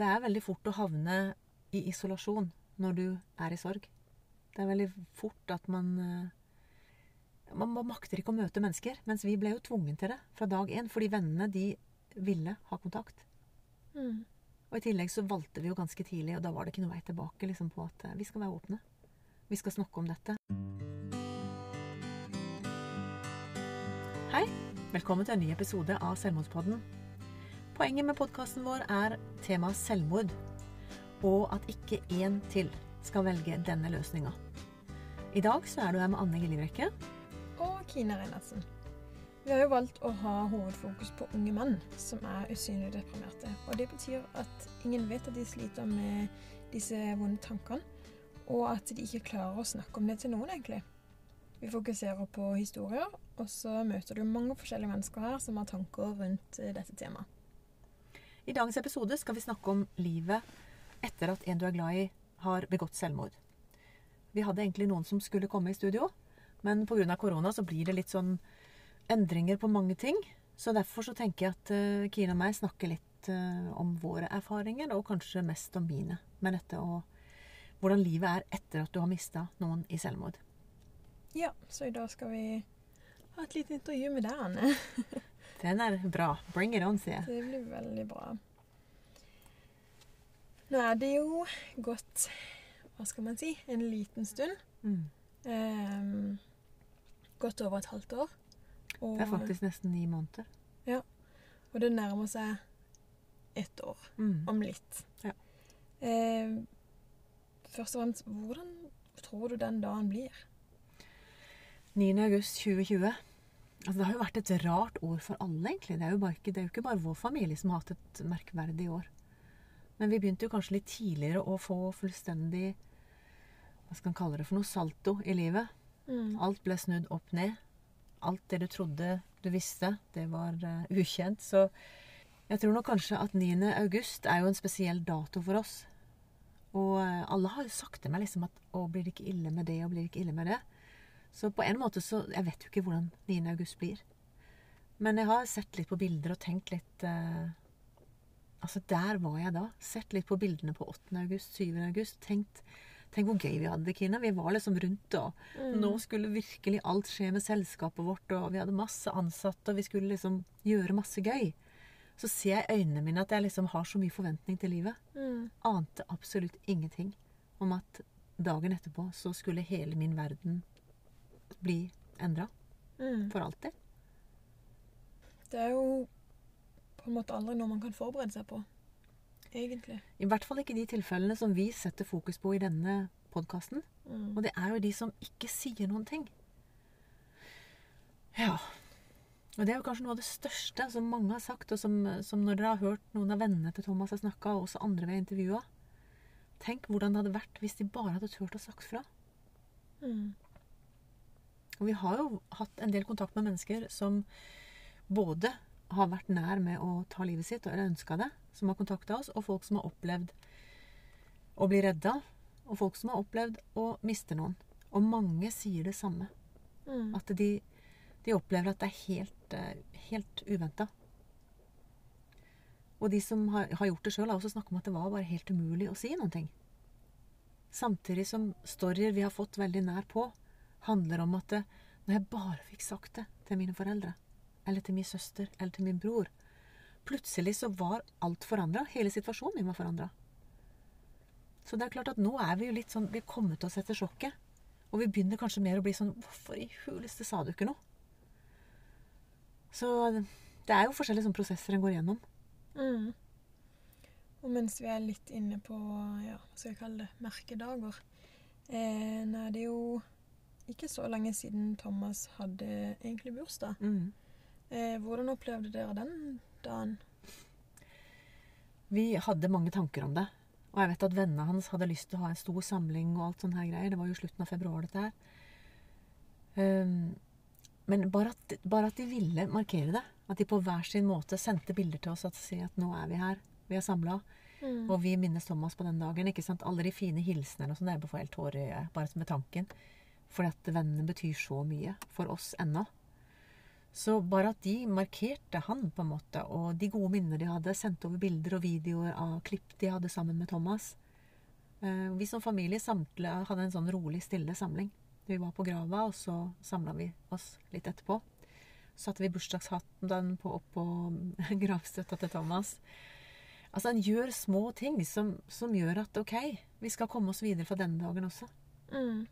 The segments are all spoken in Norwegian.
det er veldig fort å havne i isolasjon når du er i sorg. Det er veldig fort at man eh, Man man makter ikke å møte mennesker. Mens vi ble jo tvungen til det fra dag én, fordi vennene de ville ha kontakt. Mm. Og i tillegg så valgte vi jo ganske tidlig, og da var det ikke noe vei tilbake liksom, på at eh, vi skal være åpne. Vi skal snakke om dette. Hei! Velkommen til en ny episode av Selvmordspodden. Poenget med podkasten vår er temaet selvmord, og at ikke én til skal velge denne løsninga. I dag så er du her med Anne Gillivrekke. Og Kine Reinertsen. Vi har jo valgt å ha hovedfokus på unge menn som er usynlig deprimerte. Og det betyr at ingen vet at de sliter med disse vonde tankene, og at de ikke klarer å snakke om det til noen, egentlig. Vi fokuserer på historier, og så møter du mange forskjellige mennesker her som har tanker rundt eh, dette temaet. I dagens episode skal vi snakke om livet etter at en du er glad i, har begått selvmord. Vi hadde egentlig noen som skulle komme i studio, men pga. korona så blir det litt sånn endringer på mange ting. Så derfor så tenker jeg at uh, Kine og meg snakker litt eh, om våre erfaringer, og kanskje mest om mine med dette og hvordan livet er etter at du har mista noen i selvmord. Ja, så i dag skal vi ha et lite intervju med deg, Anne. Den er bra. Bring it on, sier jeg. Det blir veldig bra. Nå er det jo gått, hva skal man si, en liten stund. Mm. Ehm, godt over et halvt år. Og, Det er faktisk nesten ni måneder. Ja. og det nærmer seg ett år, Mm. om litt. Ja. Ehm, først og fremst, hvordan tror du den dagen blir? 9. august 2020. Altså, det har jo vært et rart år for alle, egentlig. Det er, jo bare ikke, det er jo ikke bare vår familie som har hatt et merkverdig år. Men vi begynte jo kanskje litt tidligere å få fullstendig Hva skal man kalle det for noe? Salto i livet. Mm. Alt ble snudd opp ned. Alt det du trodde du visste, det var uh, ukjent. Så jeg tror nok kanskje at 9. august er jo en spesiell dato for oss. Og uh, alle har jo sagt til meg liksom at å, blir det ikke ille med det, og blir det ikke ille med det? Så på en måte så Jeg vet jo ikke hvordan 9. august blir. Men jeg har sett litt på bilder og tenkt litt eh, Altså, der var jeg da. Sett litt på bildene på 8. august, 7. august. Tenkt Tenk hvor gøy vi hadde det, Kina. Vi var liksom rundt, og Mm. nå skulle virkelig alt skje med selskapet vårt, og vi hadde masse ansatte, og vi skulle liksom gjøre masse gøy. Så ser jeg i øynene mine at jeg liksom har så mye forventning til livet. Mm. Ante absolutt ingenting om at dagen etterpå så skulle hele min verden bli endra Mm. for alltid. Det er jo på en måte aldri noe man kan forberede seg på, egentlig. I hvert fall ikke de tilfellene som vi setter fokus på i denne podkasten. Mm. Og det er jo de som ikke sier noen ting. Ja. Og det er jo kanskje noe av det største som mange har sagt, og som, som når dere har hørt noen av vennene til Thomas har snakka, og også andre vi har intervjua. Tenk hvordan det hadde vært hvis de bare hadde turt å sagt fra. Mm. Og vi har jo hatt en del kontakt med mennesker som både har vært nær med å ta livet sitt, eller ønska det, som har kontakta oss, og folk som har opplevd å bli redda, og folk som har opplevd å miste noen. Og mange sier det samme. Mm. At de, de opplever at det er helt, eh, helt uventa. Og de som har, har gjort det sjøl, har også snakket om at det var bare helt umulig å si noen ting. Samtidig som storyer vi har fått veldig nær på, handler om at det, når jeg bare fikk sagt det til mine foreldre, eller til min søster, eller til min bror Plutselig så var alt forandra. Hele situasjonen min var forandra. Så det er klart at nå er vi jo litt sånn Vi er kommet oss etter sjokket. Og vi begynner kanskje mer å bli sånn Hvorfor i huleste sa du ikke noe? Så det er jo forskjellige sånne prosesser en går gjennom. Mm. Og mens vi er litt inne på ja, hva skal jeg kalle det, merkedager eh, Nå er det jo ikke så lenge siden Thomas hadde egentlig bursdag. Mm. Eh, hvordan opplevde dere den dagen? Vi hadde mange tanker om det. Og jeg vet at vennene hans hadde lyst til å ha en stor samling og alt sånne her greier. Det var jo slutten av februar, dette her. Um, men bare at, bare at de ville markere det. At de på hver sin måte sendte bilder til oss og si at nå er vi her. Vi er samla. Mm. Og vi minnes Thomas på den dagen. ikke sant? Alle de fine hilsenene og sånn. Jeg får helt tårer i øyet bare med tanken. Fordi at vennene betyr så mye for oss ennå. Så bare at de markerte han, på en måte, og de gode minner de hadde, sendte over bilder og videoer av klipp de hadde sammen med Thomas eh, Vi som familie samtle, hadde en sånn rolig, stille samling. Vi var på grava, og så samla vi oss litt etterpå. Så satte vi bursdagshatten på, opp på gravstøtta til Thomas. Altså, en gjør små ting som, som, gjør at OK, vi skal komme oss videre fra denne dagen også. Mm.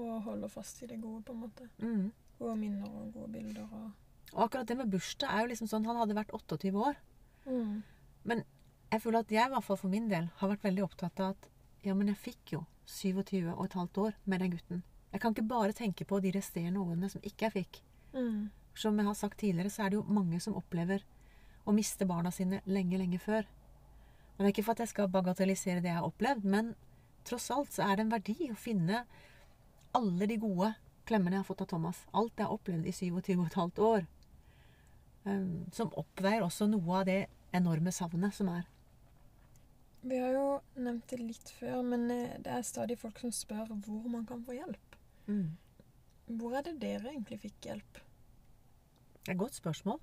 Og holder fast i det gode, på en måte. Mm. Gode minner og gode bilder. Og... og akkurat det med bursdag er jo liksom sånn Han hadde vært 28 år. Mm. Men jeg føler at jeg, i hvert fall for min del, har vært veldig opptatt av at ja, men jeg fikk jo 27 og et halvt år med den gutten. Jeg kan ikke bare tenke på de resterende årene som ikke jeg fikk. Mm. Som jeg har sagt tidligere, så er det jo mange som opplever å miste barna sine lenge, lenge før. Og det er ikke for at jeg skal bagatellisere det jeg har opplevd, men tross alt så er det en verdi å finne alle de gode klemmene jeg har fått av Thomas. Alt jeg har opplevd i 27,5 år. Um, som oppveier også noe av det enorme savnet som er. Vi har jo nevnt det litt før, men eh, det er stadig folk som spør hvor man kan få hjelp. Mm. Hvor er det dere egentlig fikk hjelp? Det er et godt spørsmål.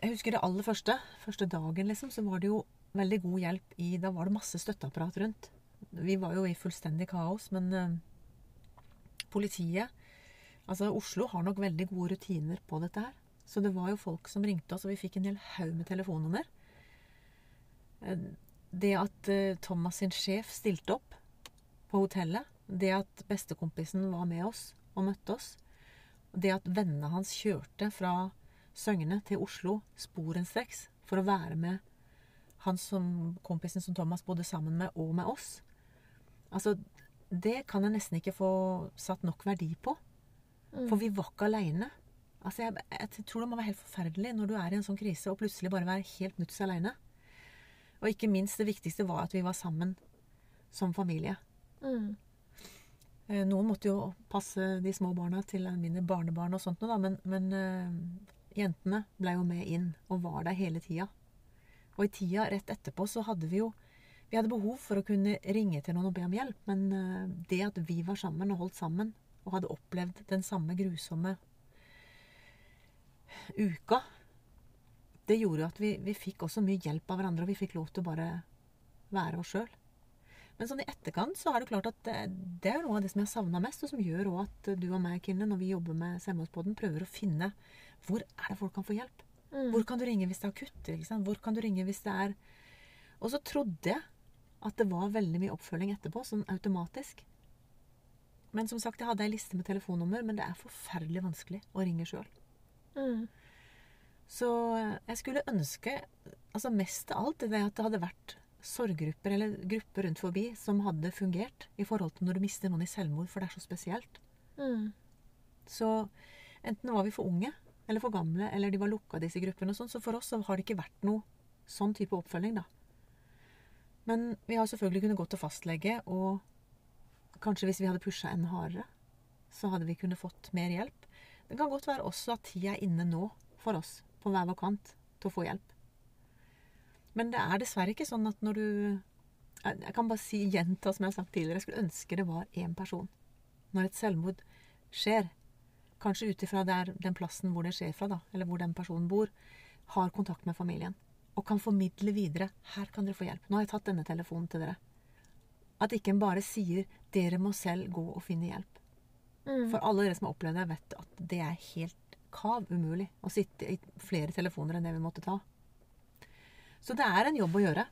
Jeg husker det aller første. Første dagen, liksom, så var det jo veldig god hjelp i Da var det masse støtteapparat rundt. Vi var jo i fullstendig kaos, men uh, politiet Altså, Oslo har nok veldig gode rutiner på dette her. Så det var jo folk som ringte oss, og vi fikk en hel haug med telefonnummer. Uh, det at uh, Thomas sin sjef stilte opp på hotellet, det at bestekompisen var med oss og møtte oss, det at vennene hans kjørte fra Søgne til Oslo sporenstreks for å være med han som kompisen som Thomas bodde sammen med, og med oss. Altså, det kan jeg nesten ikke få satt nok verdi på. Mm. For vi var ikke aleine. Altså, jeg, jeg, tror det må være helt forferdelig når du er i en sånn krise, og plutselig bare være helt nuts aleine. Og ikke minst det viktigste var at vi var sammen som familie. Mm. Eh, noen måtte jo passe de små barna til mine barnebarn og sånt noe, da, men, men uh, Jentene ble jo med inn og var der hele tida. Og i tida rett etterpå så hadde vi jo Vi hadde behov for å kunne ringe til noen og be om hjelp, men eh, det at vi var sammen og holdt sammen og hadde opplevd den samme grusomme uka, det gjorde jo at vi, vi fikk også mye hjelp av hverandre, og vi fikk lov til å bare være oss sjøl. Men sånn i etterkant så er det klart at det, det er noe av det som jeg har savna mest, og som gjør òg at du og meg, Kinne, når vi jobber med Selvmordspodden, prøver å finne hvor er det folk kan få hjelp? Mm. Hvor kan du ringe hvis det er akutt? Hvor kan du ringe hvis det er Og så trodde jeg at det var veldig mye oppfølging etterpå, sånn automatisk. Men som sagt, jeg hadde ei liste med telefonnummer, men det er forferdelig vanskelig å ringe sjøl. Mm. Så jeg skulle ønske, altså mest av alt, det at det hadde vært sorggrupper eller grupper rundt forbi som hadde fungert i forhold til når du mister noen i selvmord, for det er så spesielt. Mm. Så enten var vi for unge, eller for gamle, eller de var lukka, disse gruppene. og sånn, Så for oss så har det ikke vært noe sånn type oppfølging, da. Men vi har selvfølgelig kunnet gå til fastlege, og kanskje hvis vi hadde pusha enda hardere, så hadde vi kunnet fått mer hjelp. Det kan godt være også at tida er inne nå for oss, på hver vår kant, til å få hjelp. Men det er dessverre ikke sånn at når du Jeg kan bare si gjenta som jeg har sagt tidligere. Jeg skulle ønske det var én person. Når et selvmord skjer, kanskje ut ifra den plassen hvor det skjer fra, da, eller hvor den personen bor, har kontakt med familien. Og kan formidle videre 'Her kan dere få hjelp. Nå har jeg tatt denne telefonen til dere.' At ikke en bare sier 'Dere må selv gå og finne hjelp'. Mm. For alle dere som har opplevd det, vet at det er helt kav umulig å sitte i flere telefoner enn det vi måtte ta. Så det er en jobb å gjøre.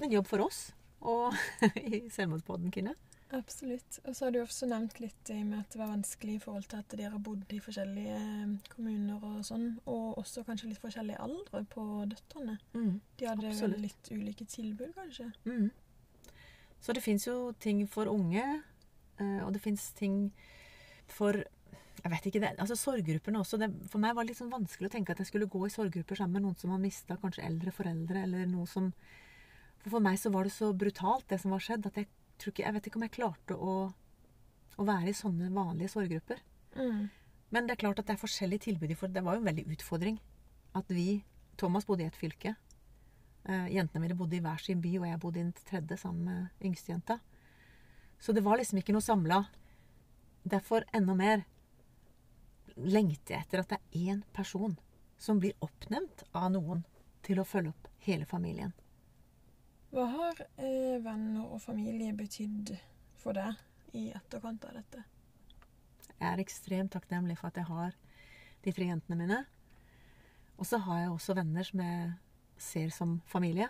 En jobb for oss og i Selvmordspodden, Kine. Absolutt. Og så har du også nevnt litt i med at det var vanskelig i forhold til at dere har bodd i forskjellige eh, kommuner og sånn, og også kanskje litt forskjellig aldre på døtrene. Mm, De hadde absolutt. vel litt ulike tilbud, kanskje? Mm. Så det fins jo ting for unge, eh, og det fins ting for jeg vet ikke, det, altså Sorggruppene også. Det, for meg var det litt sånn vanskelig å tenke at jeg skulle gå i sorggrupper sammen med noen som har mista kanskje eldre foreldre, eller noe som For for meg så var det så brutalt, det som var skjedd, at jeg ikke, jeg vet ikke om jeg klarte å, å være i sånne vanlige sorggrupper. Mm. Men det er klart at det er forskjellige tilbud. For det var jo en veldig utfordring at vi Thomas bodde i et fylke. Uh, jentene mine bodde i hver sin by, og jeg bodde i den tredje sammen med yngstejenta. Så det var liksom ikke noe samla. Derfor enda mer lengter jeg etter at det er én person som blir oppnevnt av noen til å følge opp hele familien. Hva har eh, venner og familie betydd for deg i etterkant av dette? Jeg er ekstremt takknemlig for at jeg har de tre jentene mine. Og så har jeg også venner som jeg ser som familie.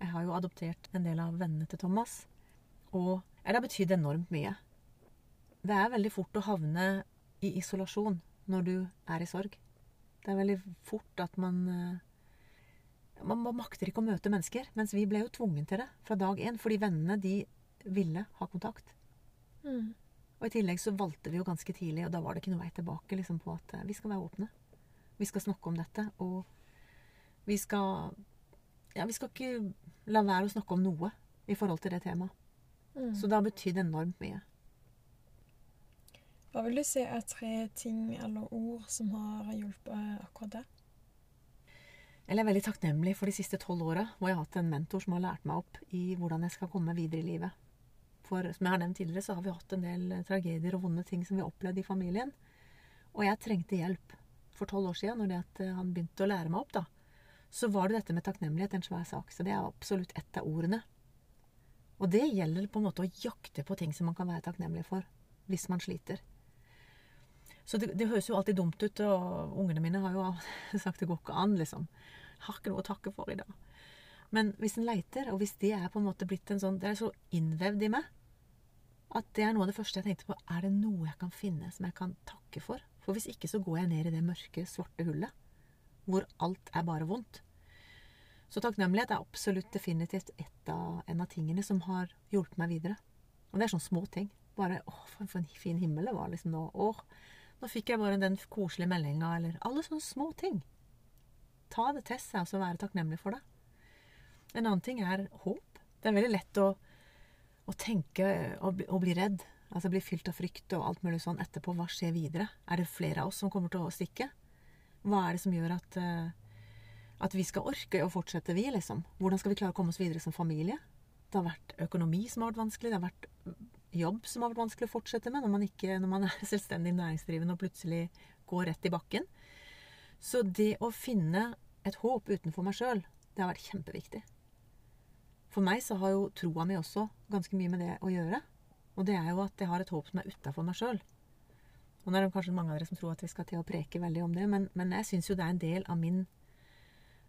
Jeg har jo adoptert en del av vennene til Thomas. Og det har betydd enormt mye. Det er veldig fort å havne i isolasjon når du er i sorg. Det er veldig fort at man eh, Man makter ikke å møte mennesker. Mens vi ble jo tvungen til det fra dag én, fordi vennene de ville ha kontakt. Mm. Og i tillegg så valgte vi jo ganske tidlig, og da var det ikke noe vei tilbake liksom, på at eh, vi skal være åpne. Vi skal snakke om dette, og vi skal Ja, vi skal ikke la være å snakke om noe i forhold til det temaet. Mm. Så det har betydd enormt mye. Hva vil du si er tre ting eller ord som har hjulpet akkurat deg? Eller jeg er veldig takknemlig for de siste tolv åra, hvor jeg har hatt en mentor som har lært meg opp i hvordan jeg skal komme videre i livet. For som jeg har nevnt tidligere, så har vi hatt en del eh, tragedier og vonde ting som vi har opplevd i familien. Og jeg trengte hjelp for tolv år siden, når eh, han begynte å lære meg opp, da. Så var det dette med takknemlighet en svær sak. Så det er absolutt ett av ordene. Og det gjelder på en måte å jakte på ting som man kan være takknemlig for, hvis man sliter. Så det, det høres jo alltid dumt ut, og ungene mine har jo sagt det går ikke an, liksom. Har ikke noe å takke for i dag. Men hvis en leiter, og hvis det er på en måte blitt en sånn Det er så innvevd i meg at det er noe av det første jeg tenkte på. Er det noe jeg kan finne som jeg kan takke for? For hvis ikke, så går jeg ned i det mørke, svarte hullet. Hvor alt er bare vondt. Så takknemlighet er absolutt definitivt av, en av tingene som har hjulpet meg videre. Og det er sånne små ting. Bare 'Å, for en fin himmel det var', liksom nå. Å, nå fikk jeg bare den koselige meldinga, eller Alle sånne små ting. Ta det til seg, og så være takknemlig for det. En annen ting er håp. Det er veldig lett å å tenke og bli, og bli redd. Altså bli fylt av frykt og alt mulig sånn etterpå. Hva skjer videre? Er det flere av oss som kommer til å stikke? Hva er det som gjør at, uh, at vi skal orke å fortsette, vi, liksom? Hvordan skal vi klare å komme oss videre som familie? Det har vært økonomi som har vært vanskelig. Det har vært jobb som har vært vanskelig å fortsette med når man, ikke, når man er selvstendig næringsdrivende og plutselig går rett i bakken. Så det å finne et håp utenfor meg sjøl, det har vært kjempeviktig. For meg så har jo troa mi også ganske mye med det å gjøre. Og det er jo at jeg har et håp som er utafor meg sjøl. Og nå er det kanskje mange av dere som tror at vi skal til å preke veldig om det, men, men jeg syns jo det er en del av min,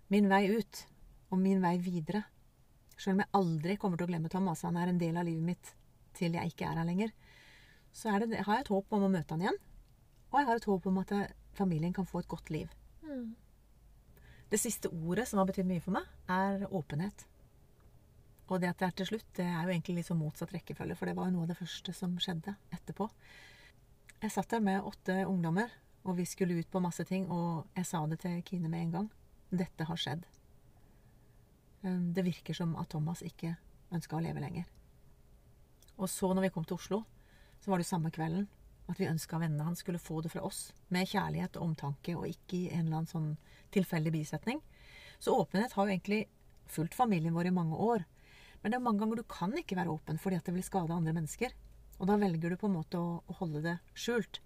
min vei ut. Og min vei videre. Sjøl om jeg aldri kommer til å glemme Thomas, han er en del av livet mitt til jeg ikke er her lenger, så det, har jeg et håp om å møte han igjen. Og jeg har et håp om at familien kan få et godt liv. Mm. Det siste ordet som har betydd mye for meg, er åpenhet. Og det at det er til slutt, det er jo egentlig litt sånn motsatt rekkefølge, for det var jo noe av det første som skjedde etterpå. Jeg satt der med åtte ungdommer, og vi skulle ut på masse ting, og jeg sa det til Kine med en gang. Dette har skjedd. Ehm, det virker som at Thomas ikke ønska å leve lenger. Og så, når vi kom til Oslo, så var det samme kvelden at vi ønska vennene hans skulle få det fra oss, med kjærlighet og omtanke, og ikke i en eller annen sånn tilfeldig bisetning. Så åpenhet har jo egentlig fulgt familien vår i mange år. Men det er mange ganger du kan ikke være åpen fordi at det vil skade andre mennesker. Og da velger du på en måte å, holde det skjult.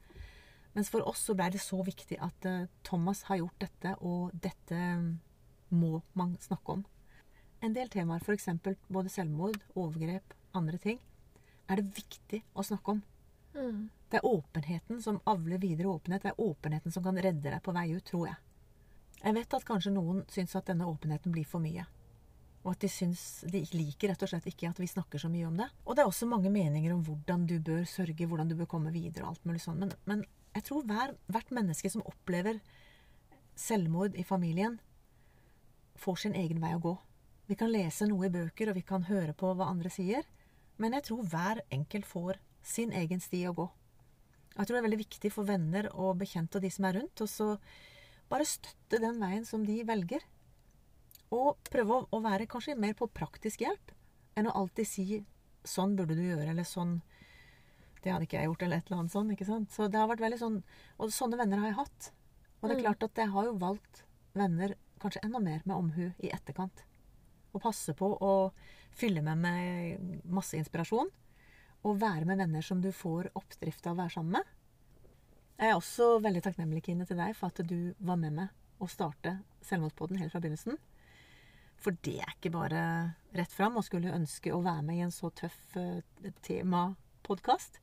Mens for oss så blei det så viktig at uh, Thomas har gjort dette, og dette må man snakke om. En del temaer, f.eks. både selvmord, overgrep, andre ting, er det viktig å snakke om. Mm. Det er åpenheten som avler videre åpenhet. Det er åpenheten som kan redde deg på vei ut, tror jeg. Jeg vet at kanskje noen syns at denne åpenheten blir for mye. Og at de syns De liker rett og slett ikke at vi snakker så mye om det. Og det er også mange meninger om hvordan du bør sørge, hvordan du bør komme videre og alt mulig sånn. Men, men jeg tror hver, hvert menneske som opplever selvmord i familien, får sin egen vei å gå. Vi kan lese noe i bøker, og vi kan høre på hva andre sier. Men jeg tror hver enkelt får sin egen sti å gå. Jeg tror det er veldig viktig for venner og bekjente og de som er rundt, og så bare støtte den veien som de velger. Og prøve å, å, være kanskje mer på praktisk hjelp enn å alltid si 'sånn burde du gjøre', eller 'sånn Det hadde ikke jeg gjort', eller et eller annet sånt. ikke sant? Så det har vært veldig sånn Og sånne venner har jeg hatt. Og det er klart at jeg har jo valgt venner kanskje enda mer med omhu i etterkant. Og passe på å fylle med med masse inspirasjon. Og være med venner som du får oppdrift av å være sammen med. Jeg er også veldig takknemlig Kine, til deg for at du var med meg og starte Selvmordspodden helt fra begynnelsen. For det er ikke bare rett fram å skulle ønske å være med i en så tøff uh, temapodkast.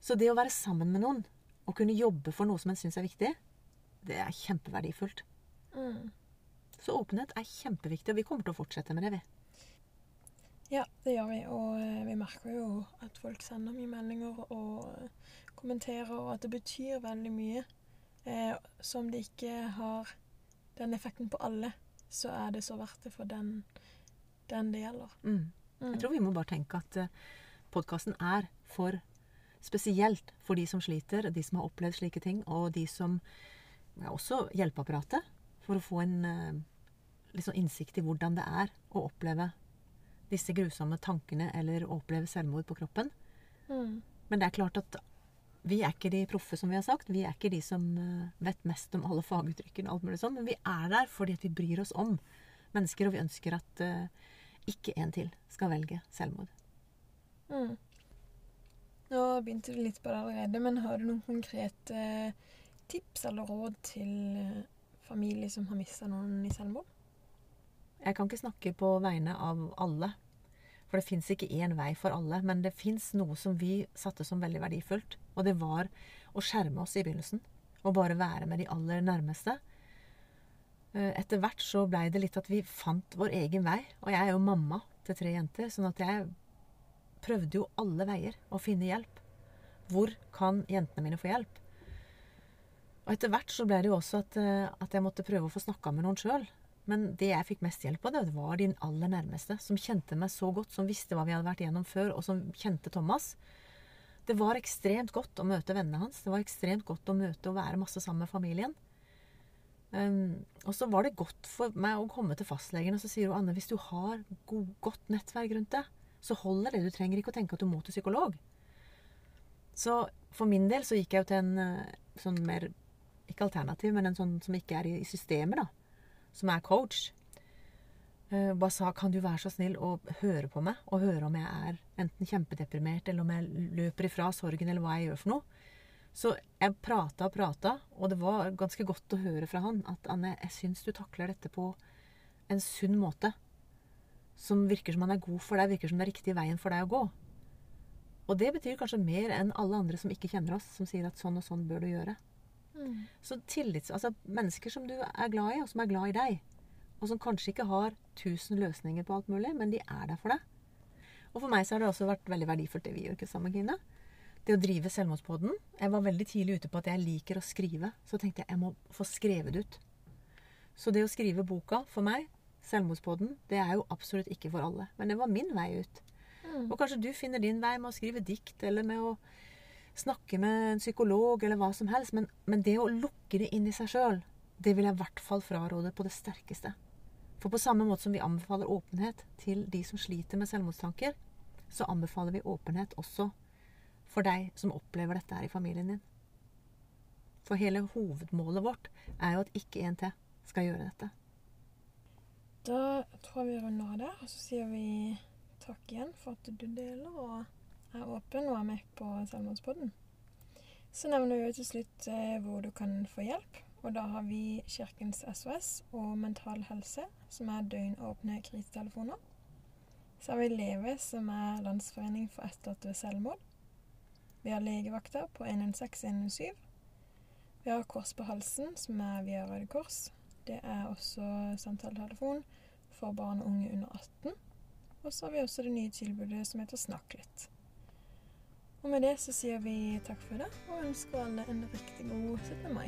Så det å være sammen med noen og kunne jobbe for noe som en syns er viktig, det er kjempeverdifullt. Mm. Så åpenhet er kjempeviktig, og vi kommer til å fortsette med det, vi. Ja, det gjør vi. Og eh, vi merker jo at folk sender mye meldinger og eh, kommenterer, og at det betyr veldig mye. Eh, så om det ikke har den effekten på alle, så er det så verdt det for den, den det gjelder. Mm. Mm. Jeg tror vi må bare tenke at uh, podkasten er for Spesielt for de som sliter, de som har opplevd slike ting, og de som ja, også hjelpeapparatet, for å få en liksom, innsikt i hvordan det er å oppleve disse grusomme tankene eller oppleve selvmord på kroppen. Mm. Men det er klart at vi er ikke de proffe, som vi har sagt. Vi er ikke de som uh, vet mest om alle faguttrykkene, og alt mulig sånn, men vi er der fordi at vi bryr oss om mennesker, og vi ønsker at uh, ikke en til skal velge selvmord. Mm. Nå begynte vi litt på det allerede, men har du noen konkrete eh, tips eller råd til familier familie som har mista noen i selvmord? Jeg kan ikke snakke på vegne av alle. For det fins ikke én vei for alle. Men det fins noe som vi satte som veldig verdifullt. Og det var å skjerme oss i begynnelsen. Og bare være med de aller nærmeste. Eh, etter hvert så blei det litt at vi fant vår egen vei. Og jeg er jo mamma til tre jenter, sånn at jeg prøvde jo alle veier å finne hjelp. Hvor kan jentene mine få hjelp? Og etter hvert så ble det jo også at, eh, at jeg måtte prøve å få snakka med noen sjøl. Men det jeg fikk mest hjelp av, det var de aller nærmeste. Som kjente meg så godt, som visste hva vi hadde vært igjennom før, og som kjente Thomas. Det var ekstremt godt å møte vennene hans. Det var ekstremt godt å møte og være masse sammen med familien. Um, og så var det godt for meg å komme til fastlegen, og så sier hun Anne hvis du har god, godt nettverk rundt deg, så holder det. Du trenger ikke å tenke at du må til psykolog. Så for min del så gikk jeg jo til en eh, sånn mer Ikke alternativ, men en sånn som ikke er i systemet, da. Som er coach. Uh, bare sa kan du være så snill å høre på meg, og høre om jeg er enten kjempedeprimert, eller om jeg løper ifra sorgen, eller hva jeg gjør for noe. Så jeg prata og prata, og det var ganske godt å høre fra han at Anne, jeg syns du takler dette på en sunn måte som virker som han er god for deg, virker som det er riktig veien for deg å gå. Og det betyr kanskje mer enn alle andre som ikke kjenner oss, som sier at sånn og sånn bør du gjøre. Mm. Så tillits, altså mennesker som du er glad i, og som er glad i deg. Og som kanskje ikke har tusen løsninger på alt mulig, men de er der for deg. Og for meg så har det også vært veldig verdifullt det vi gjør ikke sammen, Kine. Det å drive Selvmordspodden. Jeg var veldig tidlig ute på at jeg liker å skrive. Så tenkte jeg jeg må få skrevet det ut. Så det å skrive boka for meg Selvmordspodden, det er jo absolutt ikke for alle. Men det var min vei ut. Mm. Og kanskje du finner din vei med å skrive dikt, eller med å snakke med en psykolog, eller hva som helst. Men, men det å lukke det inn i seg sjøl, det vil jeg i hvert fall fraråde på det sterkeste. For på samme måte som vi anbefaler åpenhet til de som sliter med selvmordstanker, så anbefaler vi åpenhet også for deg som opplever dette her i familien din. For hele hovedmålet vårt er jo at ikke en til skal gjøre dette. Da tror jeg vi runder av der, og så sier vi takk igjen for at du deler og er åpen og er med på Selvmordspodden. Så nevner vi til slutt eh, hvor du kan få hjelp. Og da har vi Kirkens SOS og Mental Helse, som er døgnåpne krisetelefoner. Så har vi Leve, som er Landsforening for etterlatte ved selvmord. Vi har legevakta på 116-117. Vi har Kors på halsen, som er via Røde Kors. Det er også samtaletelefon for barn og unge under 18. Og så har vi også det nye tilbudet som heter Snakk litt. Og med det så sier vi takk for det, og ønsker alle en riktig god 17. mai.